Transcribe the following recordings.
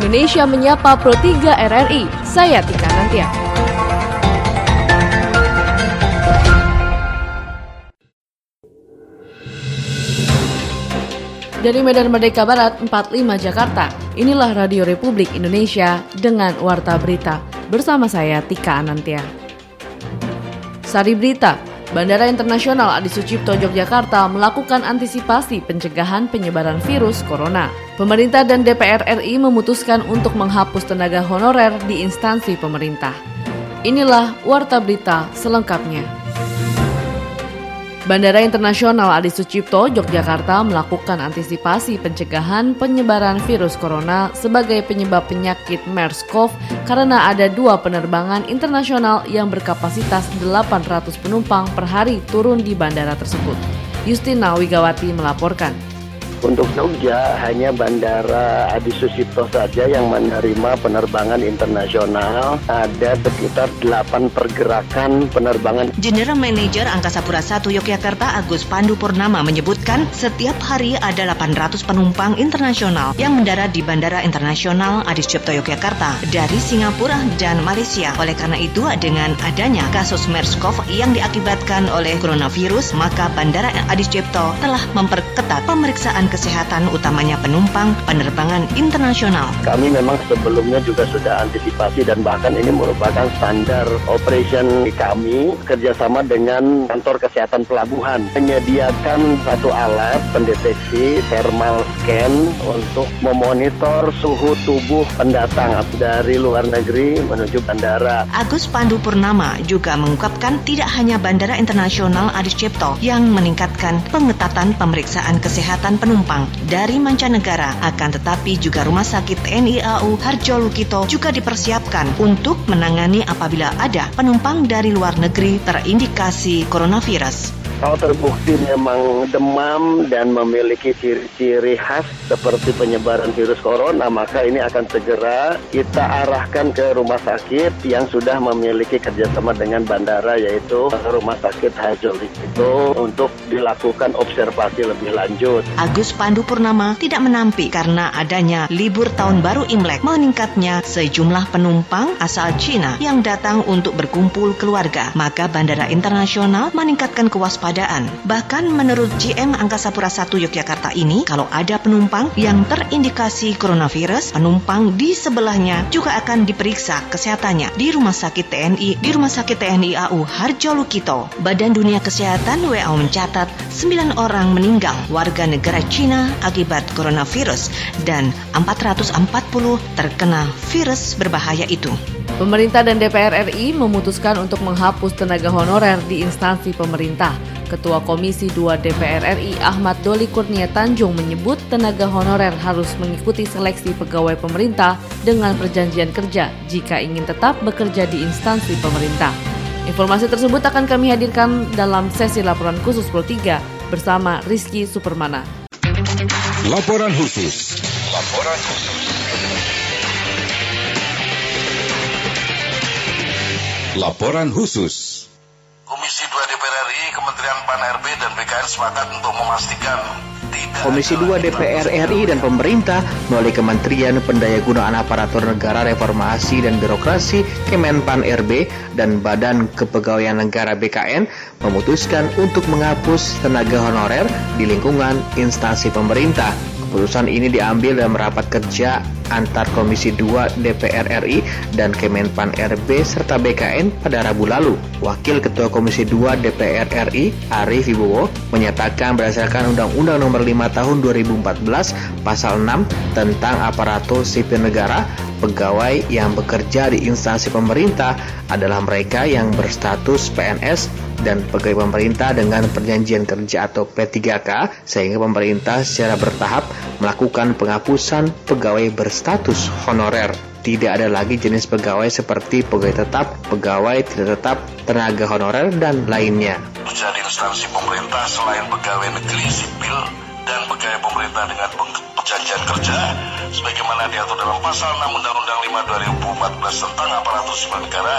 Indonesia Menyapa Pro 3 RRI. Saya Tika Nantia. Dari Medan Merdeka Barat 45 Jakarta, inilah Radio Republik Indonesia dengan Warta Berita. Bersama saya Tika Anantia. Sari Berita, Bandara Internasional Adi Sucipto Yogyakarta melakukan antisipasi pencegahan penyebaran virus corona. Pemerintah dan DPR RI memutuskan untuk menghapus tenaga honorer di instansi pemerintah. Inilah Warta Berita selengkapnya. Bandara Internasional Adi Sucipto, Yogyakarta melakukan antisipasi pencegahan penyebaran virus corona sebagai penyebab penyakit MERS-CoV karena ada dua penerbangan internasional yang berkapasitas 800 penumpang per hari turun di bandara tersebut. Justina Wigawati melaporkan. Untuk Jogja hanya Bandara Adi Sucipto saja yang menerima penerbangan internasional. Ada sekitar 8 pergerakan penerbangan. General Manager Angkasa Pura I Yogyakarta Agus Pandu Purnama menyebutkan setiap hari ada 800 penumpang internasional yang mendarat di Bandara Internasional Adi Sucipto Yogyakarta dari Singapura dan Malaysia. Oleh karena itu, dengan adanya kasus MERS-CoV yang diakibatkan oleh coronavirus, maka Bandara Adi Sucipto telah memperketat pemeriksaan kesehatan utamanya penumpang penerbangan internasional. Kami memang sebelumnya juga sudah antisipasi dan bahkan ini merupakan standar operation kami kerjasama dengan kantor kesehatan pelabuhan menyediakan satu alat pendeteksi thermal scan untuk memonitor suhu tubuh pendatang dari luar negeri menuju bandara. Agus Pandu Purnama juga mengungkapkan tidak hanya Bandara Internasional Adi Cipto yang meningkatkan pengetatan pemeriksaan kesehatan penumpang penumpang dari mancanegara, akan tetapi juga Rumah Sakit TNI AU Harjo Lukito juga dipersiapkan untuk menangani apabila ada penumpang dari luar negeri terindikasi coronavirus. Kalau terbukti memang demam dan memiliki ciri-ciri khas seperti penyebaran virus corona, maka ini akan segera kita arahkan ke rumah sakit yang sudah memiliki kerjasama dengan bandara, yaitu Rumah Sakit Hajol itu untuk dilakukan observasi lebih lanjut. Agus Pandu Purnama tidak menampik karena adanya libur tahun baru Imlek meningkatnya sejumlah penumpang asal Cina yang datang untuk berkumpul keluarga. Maka Bandara Internasional meningkatkan kewaspadaan kewaspadaan. Bahkan menurut GM Angkasa Pura I Yogyakarta ini, kalau ada penumpang yang terindikasi coronavirus, penumpang di sebelahnya juga akan diperiksa kesehatannya di Rumah Sakit TNI, di Rumah Sakit TNI AU Harjo Lukito. Badan Dunia Kesehatan WHO mencatat 9 orang meninggal warga negara Cina akibat coronavirus dan 440 terkena virus berbahaya itu. Pemerintah dan DPR RI memutuskan untuk menghapus tenaga honorer di instansi pemerintah. Ketua Komisi 2 DPR RI Ahmad Doli Kurnia Tanjung menyebut tenaga honorer harus mengikuti seleksi pegawai pemerintah dengan perjanjian kerja jika ingin tetap bekerja di instansi pemerintah. Informasi tersebut akan kami hadirkan dalam sesi laporan khusus Pro 3 bersama Rizky Supermana. Laporan khusus. Laporan khusus. Laporan khusus. Sepakat untuk memastikan Komisi 2 DPR RI dan pemerintah melalui Kementerian Pendayagunaan Aparatur Negara Reformasi dan Birokrasi Kemenpan RB dan Badan Kepegawaian Negara BKN memutuskan untuk menghapus tenaga honorer di lingkungan instansi pemerintah. Keputusan ini diambil dalam rapat kerja antar Komisi 2 DPR RI dan Kemenpan RB serta BKN pada Rabu lalu. Wakil Ketua Komisi 2 DPR RI, Arief Wibowo, menyatakan berdasarkan Undang-Undang Nomor 5 Tahun 2014 Pasal 6 tentang aparatur sipil negara, pegawai yang bekerja di instansi pemerintah adalah mereka yang berstatus PNS dan pegawai pemerintah dengan perjanjian kerja atau P3K sehingga pemerintah secara bertahap melakukan penghapusan pegawai berstatus honorer. Tidak ada lagi jenis pegawai seperti pegawai tetap, pegawai tidak tetap, tenaga honorer, dan lainnya. Jadi instansi pemerintah selain pegawai negeri sipil dan pegawai pemerintah dengan perjanjian kerja sebagaimana diatur dalam pasal 6 Undang-Undang 5 2014 tentang aparatur sipil negara.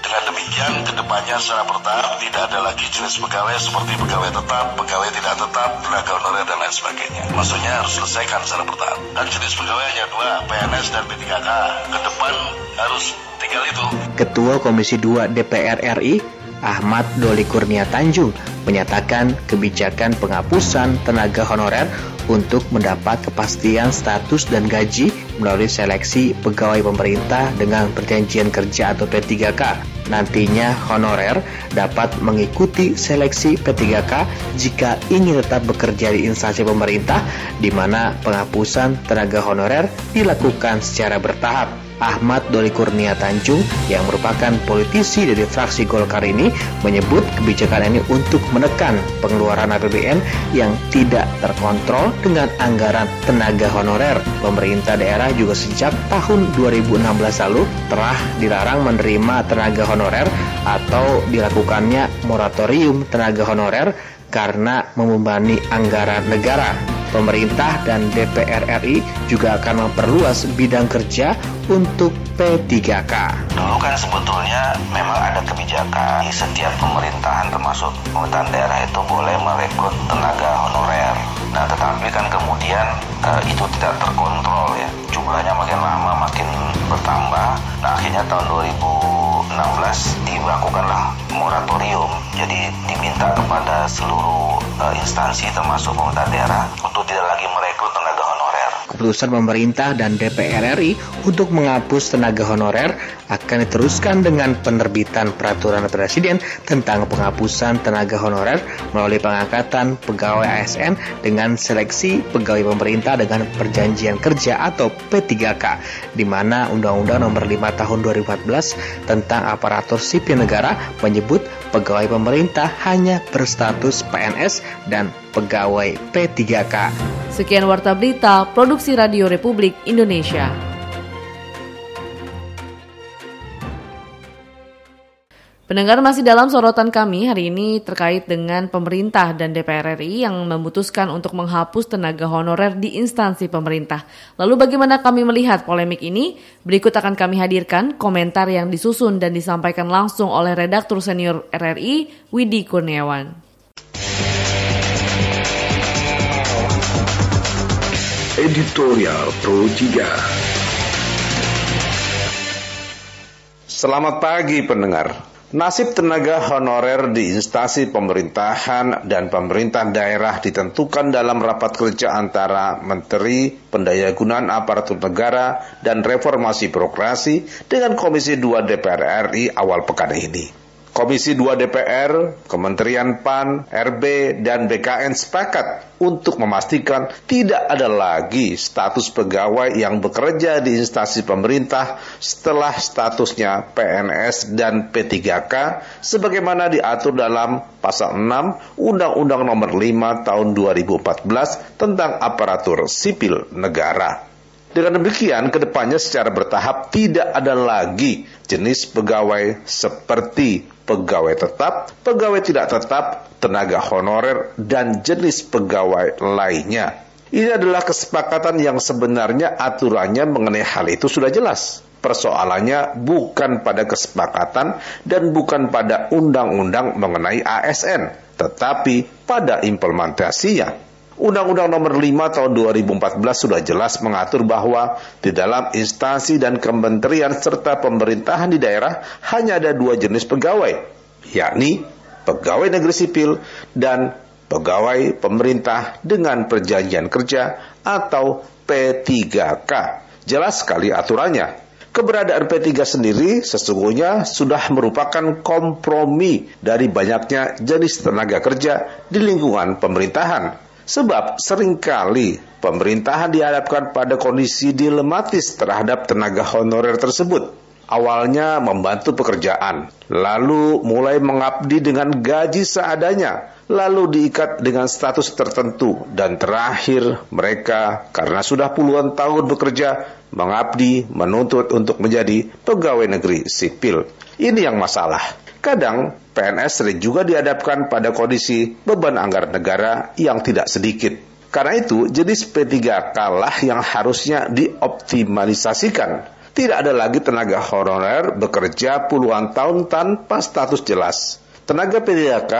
Dengan demikian ke depannya secara bertahap tidak ada lagi jenis pegawai seperti pegawai tetap, pegawai tidak tetap, tenaga honorer dan lain sebagainya. Maksudnya harus selesaikan secara bertahap. Dan jenis pegawai hanya dua, PNS dan P3K. Ke depan harus tinggal itu. Ketua Komisi 2 DPR RI Ahmad Doli Kurnia Tanjung menyatakan kebijakan penghapusan tenaga honorer untuk mendapat kepastian status dan gaji melalui seleksi pegawai pemerintah dengan perjanjian kerja atau P3K. Nantinya honorer dapat mengikuti seleksi P3K jika ingin tetap bekerja di instansi pemerintah di mana penghapusan tenaga honorer dilakukan secara bertahap. Ahmad Doli Kurnia Tanjung yang merupakan politisi dari fraksi Golkar ini menyebut kebijakan ini untuk menekan pengeluaran APBN yang tidak terkontrol dengan anggaran tenaga honorer. Pemerintah daerah juga sejak tahun 2016 lalu telah dilarang menerima tenaga honorer atau dilakukannya moratorium tenaga honorer karena membebani anggaran negara pemerintah dan DPR RI juga akan memperluas bidang kerja untuk P3K. Dulu kan sebetulnya memang ada kebijakan di setiap pemerintahan termasuk pemerintahan daerah itu boleh merekrut tenaga honorer. Nah tetapi kan kemudian uh, itu tidak terkontrol ya. Jumlahnya makin lama makin bertambah. Nah akhirnya tahun 2016 dilakukanlah moratorium. Jadi diminta kepada seluruh uh, instansi termasuk pemerintah daerah untuk tidak lagi merekrut tenaga honorer. Keputusan pemerintah dan DPR RI untuk menghapus tenaga honorer akan diteruskan dengan penerbitan peraturan presiden tentang penghapusan tenaga honorer melalui pengangkatan pegawai ASN dengan seleksi pegawai pemerintah dengan perjanjian kerja atau P3K di mana Undang-Undang Nomor 5 Tahun 2014 tentang aparatur sipil negara menyebut pegawai pemerintah hanya berstatus PNS dan pegawai P3K. Sekian warta berita Produksi Radio Republik Indonesia. Pendengar masih dalam sorotan kami hari ini terkait dengan pemerintah dan DPR RI yang memutuskan untuk menghapus tenaga honorer di instansi pemerintah. Lalu bagaimana kami melihat polemik ini? Berikut akan kami hadirkan komentar yang disusun dan disampaikan langsung oleh redaktur senior RRI Widi Kurniawan. Editorial Pro 3 Selamat pagi pendengar. Nasib tenaga honorer di instansi pemerintahan dan pemerintah daerah ditentukan dalam rapat kerja antara Menteri Pendayagunaan Aparatur Negara dan Reformasi Birokrasi dengan Komisi 2 DPR RI awal pekan ini. Komisi 2 DPR, Kementerian PAN, RB, dan BKN sepakat untuk memastikan tidak ada lagi status pegawai yang bekerja di instansi pemerintah setelah statusnya PNS dan P3K sebagaimana diatur dalam pasal 6 Undang-Undang Nomor 5 Tahun 2014 tentang aparatur sipil negara. Dengan demikian, ke depannya secara bertahap tidak ada lagi jenis pegawai seperti pegawai tetap, pegawai tidak tetap, tenaga honorer, dan jenis pegawai lainnya. Ini adalah kesepakatan yang sebenarnya aturannya mengenai hal itu sudah jelas. Persoalannya bukan pada kesepakatan dan bukan pada undang-undang mengenai ASN, tetapi pada implementasinya. Undang-Undang Nomor 5 Tahun 2014 sudah jelas mengatur bahwa di dalam instansi dan kementerian serta pemerintahan di daerah hanya ada dua jenis pegawai, yakni pegawai negeri sipil dan pegawai pemerintah dengan perjanjian kerja atau P3K. Jelas sekali aturannya. Keberadaan P3 sendiri sesungguhnya sudah merupakan kompromi dari banyaknya jenis tenaga kerja di lingkungan pemerintahan Sebab sering kali pemerintahan dihadapkan pada kondisi dilematis terhadap tenaga honorer tersebut. Awalnya membantu pekerjaan, lalu mulai mengabdi dengan gaji seadanya, lalu diikat dengan status tertentu, dan terakhir mereka karena sudah puluhan tahun bekerja, mengabdi, menuntut untuk menjadi pegawai negeri sipil. Ini yang masalah. Kadang PNS sering juga dihadapkan pada kondisi beban anggaran negara yang tidak sedikit. Karena itu, jenis P3K lah yang harusnya dioptimalisasikan. Tidak ada lagi tenaga honorer bekerja puluhan tahun tanpa status jelas. Tenaga PDHK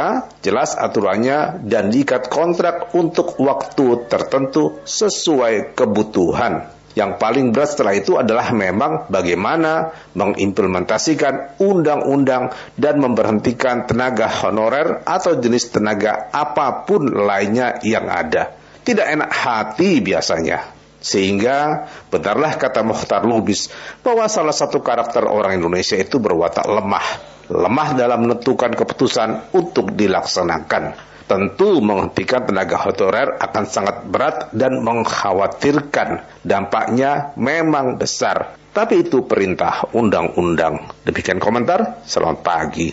jelas aturannya dan diikat kontrak untuk waktu tertentu sesuai kebutuhan. Yang paling berat setelah itu adalah memang bagaimana mengimplementasikan undang-undang dan memberhentikan tenaga honorer atau jenis tenaga apa pun lainnya yang ada. Tidak enak hati biasanya. Sehingga benarlah kata Muhtar Lubis bahwa salah satu karakter orang Indonesia itu berwatak lemah lemah dalam menentukan keputusan untuk dilaksanakan. Tentu menghentikan tenaga honorer akan sangat berat dan mengkhawatirkan. Dampaknya memang besar. Tapi itu perintah undang-undang. Demikian komentar. Selamat pagi.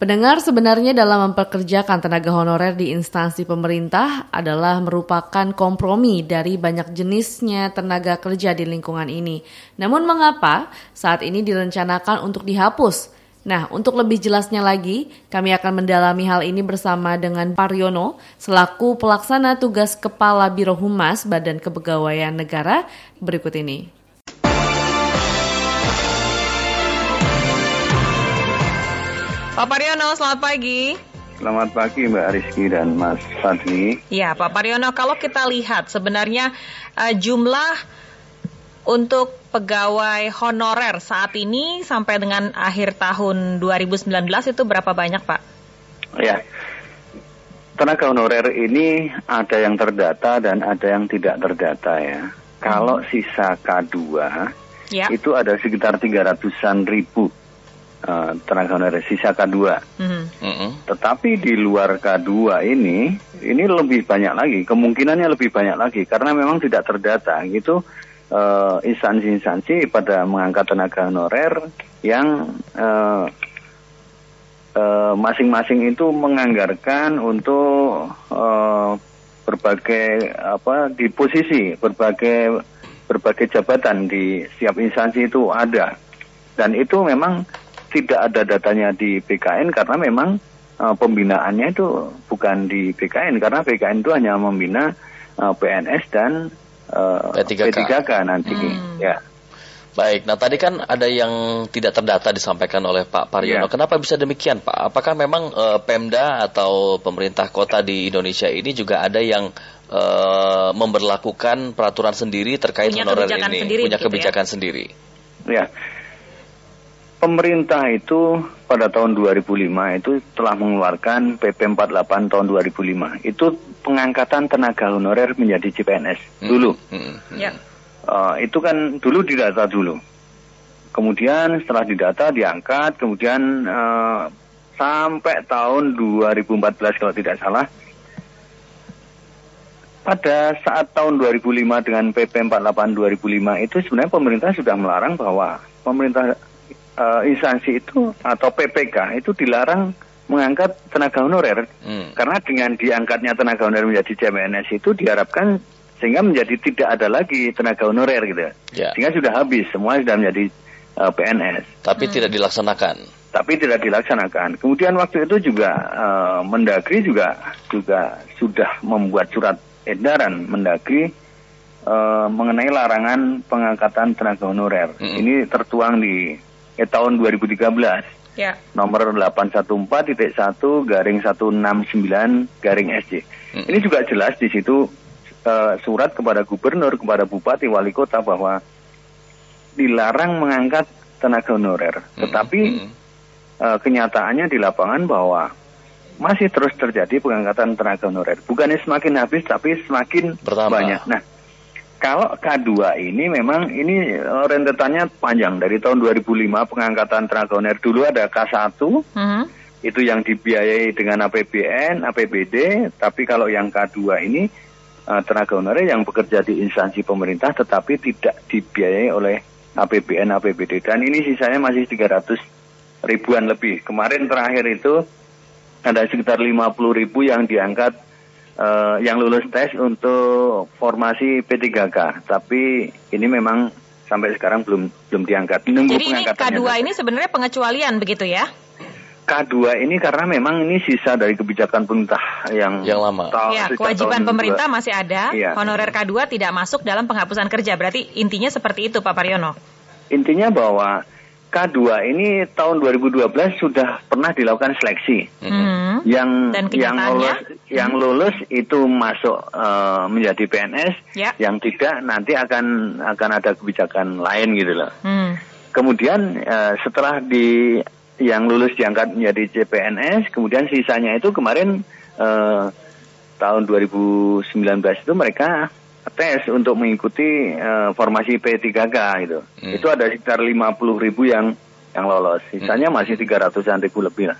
Pendengar sebenarnya dalam memperkerjakan tenaga honorer di instansi pemerintah adalah merupakan kompromi dari banyak jenisnya tenaga kerja di lingkungan ini. Namun mengapa saat ini direncanakan untuk dihapus? Nah, untuk lebih jelasnya lagi, kami akan mendalami hal ini bersama dengan Pariono, selaku pelaksana tugas Kepala Biro Humas Badan Kepegawaian Negara berikut ini. Pak Pariono, selamat pagi. Selamat pagi Mbak Rizky dan Mas Fadli. Ya, Pak Pariono, kalau kita lihat sebenarnya uh, jumlah untuk pegawai honorer saat ini sampai dengan akhir tahun 2019 itu berapa banyak, Pak? Ya, tenaga honorer ini ada yang terdata dan ada yang tidak terdata ya. Hmm. Kalau sisa K2 ya. itu ada sekitar 300-an ribu uh, tenaga honorer sisa K2. Mm -hmm. Tetapi di luar K2 ini ini lebih banyak lagi, kemungkinannya lebih banyak lagi karena memang tidak terdata gitu instansi-instansi uh, pada mengangkat tenaga honorer yang uh, masing-masing uh, itu menganggarkan untuk uh, berbagai apa di posisi berbagai berbagai jabatan di setiap instansi itu ada dan itu memang tidak ada datanya di BKN karena memang uh, pembinaannya itu bukan di BKN karena BKN itu hanya membina uh, PNS dan uh, P3K. P3K nanti hmm. ya. Baik, nah tadi kan ada yang tidak terdata disampaikan oleh Pak Paryono. Ya. Kenapa bisa demikian, Pak? Apakah memang uh, Pemda atau pemerintah kota di Indonesia ini juga ada yang uh, memberlakukan peraturan sendiri terkait punya honorer ini, sendiri, punya ya? kebijakan ya? sendiri? Ya, pemerintah itu pada tahun 2005 itu telah mengeluarkan PP 48 tahun 2005. Itu pengangkatan tenaga honorer menjadi CPNS hmm. dulu. Hmm. Ya. Uh, itu kan dulu didata dulu. Kemudian setelah didata diangkat, kemudian uh, sampai tahun 2014 kalau tidak salah. Pada saat tahun 2005 dengan PP 48 2005 itu sebenarnya pemerintah sudah melarang bahwa pemerintah uh, instansi itu atau PPK itu dilarang mengangkat tenaga honorer hmm. karena dengan diangkatnya tenaga honorer menjadi CMNS itu diharapkan sehingga menjadi tidak ada lagi tenaga honorer gitu ya. sehingga sudah habis semua sudah menjadi uh, eh, PNS tapi hmm. tidak dilaksanakan tapi tidak dilaksanakan kemudian waktu itu juga uh, Mendagri juga juga sudah membuat surat edaran Mendagri uh, mengenai larangan pengangkatan tenaga honorer hmm. ini tertuang di eh, tahun 2013. Ya. Nomor 814.1 garing 169 garing SC. Hmm. Ini juga jelas di situ uh, surat kepada gubernur, kepada bupati, wali kota bahwa dilarang mengangkat tenaga honorer. Hmm. Tetapi hmm. Uh, kenyataannya di lapangan bahwa masih terus terjadi pengangkatan tenaga honorer. Bukannya semakin habis, tapi semakin Bertambah. banyak. Nah, kalau K2 ini memang ini eh, rentetannya panjang dari tahun 2005 pengangkatan tenaga honorer dulu ada K1 uh -huh. itu yang dibiayai dengan APBN, APBD, tapi kalau yang K2 ini uh, tenaga honorer yang bekerja di instansi pemerintah tetapi tidak dibiayai oleh APBN, APBD dan ini sisanya masih 300 ribuan lebih. Kemarin terakhir itu ada sekitar 50 ribu yang diangkat uh, yang lulus tes untuk formasi P3K. Tapi ini memang sampai sekarang belum belum diangkat. Nunggu Jadi ini K2 ini sebenarnya pengecualian begitu ya? K2 ini karena memang ini sisa dari kebijakan pemerintah yang yang lama. Ya, kewajiban pemerintah masih ada. Ya. Honorer K2 tidak masuk dalam penghapusan kerja. Berarti intinya seperti itu Pak Pariono. intinya bahwa K2 ini tahun 2012 sudah pernah dilakukan seleksi. Hmm. Yang Dan yang lulus yang lulus itu masuk eh, menjadi PNS, Ya. yang tidak nanti akan akan ada kebijakan lain gitu loh. Hmm. Kemudian eh, setelah di yang lulus diangkat menjadi CPNS, kemudian sisanya itu kemarin eh, tahun 2019 itu mereka tes untuk mengikuti eh, formasi P3K gitu. Hmm. Itu ada sekitar 50 ribu yang yang lolos. Sisanya masih 300-an ribu lebih lah.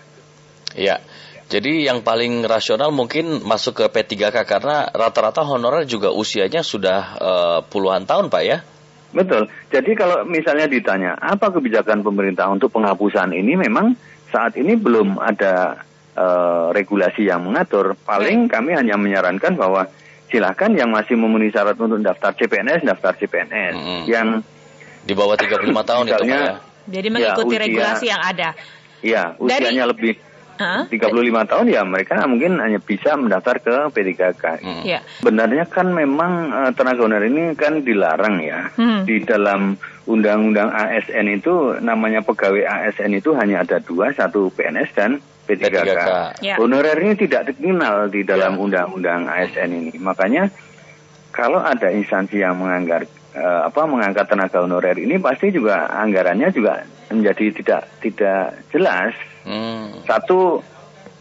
Ya. Jadi yang paling rasional mungkin masuk ke P3K karena rata-rata honorer juga usianya sudah eh, puluhan tahun, Pak ya. Betul. Jadi kalau misalnya ditanya apa kebijakan pemerintah untuk penghapusan ini, memang saat ini belum ada eh, regulasi yang mengatur. Paling kami hanya menyarankan bahwa silakan yang masih memenuhi syarat untuk daftar CPNS, daftar CPNS. Mm-mm. Yang Di bawah 35 tahun itu, Pak Misalnya, ya. Jadi mengikuti usia- regulasi yang ada. ya usianya lebih Hah? 35 tahun ya mereka mungkin hanya bisa mendaftar ke P3K. Mm. Ya. Sebenarnya kan memang eh, tenaga honorer ini kan dilarang ya. Hmm. Di dalam undang-undang ASN itu namanya pegawai ASN itu hanya ada dua, satu PNS dan P3K. P3K. Ya. Honorer ini tidak dikenal di dalam undang-undang ASN ini. Makanya kalau ada instansi yang menganggar eh, apa mengangkat tenaga honorer ini pasti juga anggarannya juga menjadi tidak tidak jelas. Hmm. Satu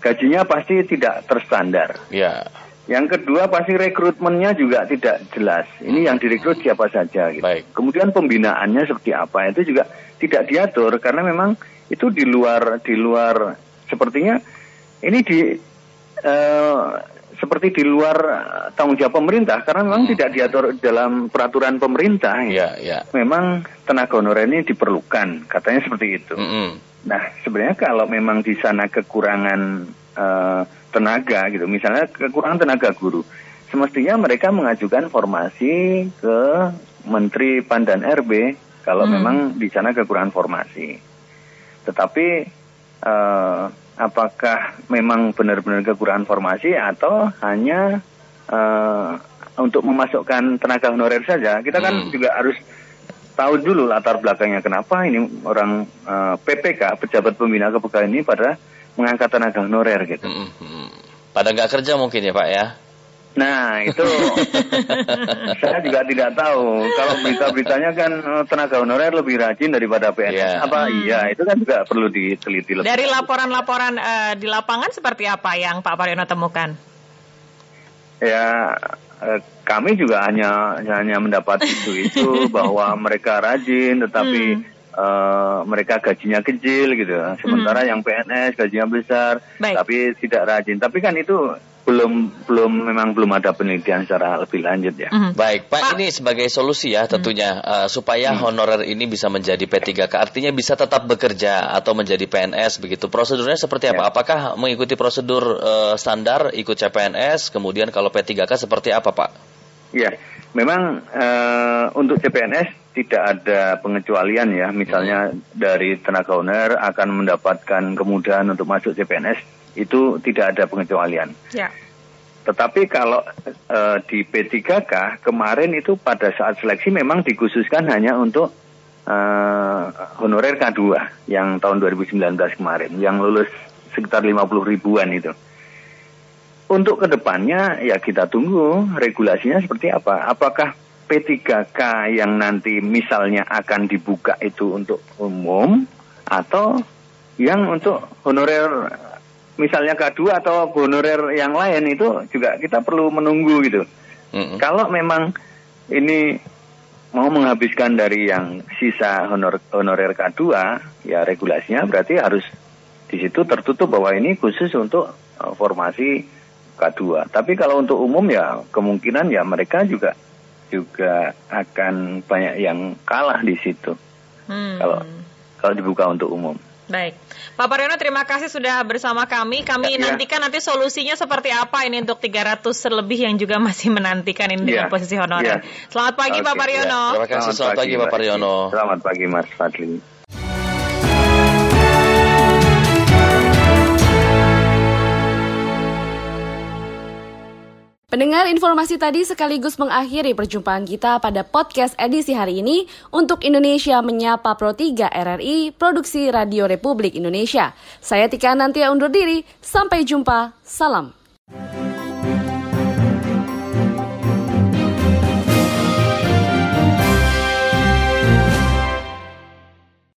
gajinya pasti tidak terstandar. Ya. Yang kedua pasti rekrutmennya juga tidak jelas. Ini yang direkrut siapa saja. Gitu. Baik. Kemudian pembinaannya seperti apa itu juga tidak diatur karena memang itu di luar di luar sepertinya ini di eh, seperti di luar eh, tanggung jawab pemerintah karena memang Hmm. tidak diatur dalam peraturan pemerintah. gitu. Ya, ya. Memang tenaga honorer ini diperlukan katanya seperti itu. Mm-mm. Nah, sebenarnya kalau memang di sana kekurangan eh, tenaga gitu, misalnya kekurangan tenaga guru, semestinya mereka mengajukan formasi ke Menteri PAN dan RB kalau Hmm. memang di sana kekurangan formasi. Tetapi eh, apakah memang benar-benar kekurangan formasi atau hanya eh, untuk memasukkan tenaga honorer saja? Kita kan Hmm. juga harus tahu dulu latar belakangnya kenapa ini orang eh, PPK pejabat pembina kepegawaian ini pada mengangkat tenaga honorer gitu. Mm-mm. Mm. Pada nggak kerja mungkin ya, Pak ya. Nah itu saya juga tidak tahu kalau berita-beritanya kan eh, tenaga honorer lebih rajin daripada PNS. Iya. Apa iya itu kan juga perlu diteliti lebih. Dari laporan-laporan eh, di lapangan seperti apa yang Pak Pariono temukan? Ya eh, kami juga hanya hanya mendapat isu itu bahwa mereka rajin tetapi eh, mereka gajinya kecil gitu. Sementara yang PNS gajinya besar Baik. tapi tidak rajin. Tapi kan itu belum belum memang belum ada penelitian secara lebih lanjut ya. Mhm. Baik, Pak, Pak. ini sebagai solusi ya tentunya eh, supaya honorer ini bisa menjadi P3K, artinya bisa tetap bekerja atau menjadi PNS begitu. Prosedurnya seperti apa? Ya. Apakah mengikuti prosedur eh, standar ikut CPNS, kemudian kalau P3K seperti apa, Pak? Ya, memang eh, untuk CPNS tidak ada pengecualian ya. Misalnya dari tenaga owner akan mendapatkan kemudahan untuk masuk CPNS itu tidak ada pengecualian. Ya. Tetapi kalau eh, di P3K kemarin itu pada saat seleksi memang dikhususkan hanya untuk eh, honorer K2 yang tahun 2019 kemarin yang lulus sekitar 50 ribuan itu. Untuk ke depannya ya kita tunggu regulasinya seperti apa. Apakah P3K yang nanti misalnya akan dibuka itu untuk umum atau yang untuk honorer misalnya K2 atau honorer yang lain itu juga kita perlu menunggu gitu. Mm-mm. Kalau memang ini mau menghabiskan dari yang sisa honor, honorer K2, ya regulasinya berarti harus di situ tertutup bahwa ini khusus untuk uh, formasi K2. Tapi kalau untuk umum ya kemungkinan ya mereka juga juga akan banyak yang kalah di situ Hmm. kalau kalau dibuka untuk umum. Baik, Pak Pariono terima kasih sudah bersama kami. Kami Ya. nantikan nanti solusinya seperti apa ini untuk 300 lebih yang juga masih menantikan ini dengan Ya. posisi honorer. Ya. Selamat pagi Pak Oke, Pariono. Terima kasih, selamat pagi, Pak Mbak Pariono. Selamat pagi Mas Fadli. Pendengar informasi tadi sekaligus mengakhiri perjumpaan kita pada podcast edisi hari ini untuk Indonesia Menyapa Pro 3 RRI Produksi Radio Republik Indonesia. Saya Tika Nantia undur diri, sampai jumpa, salam.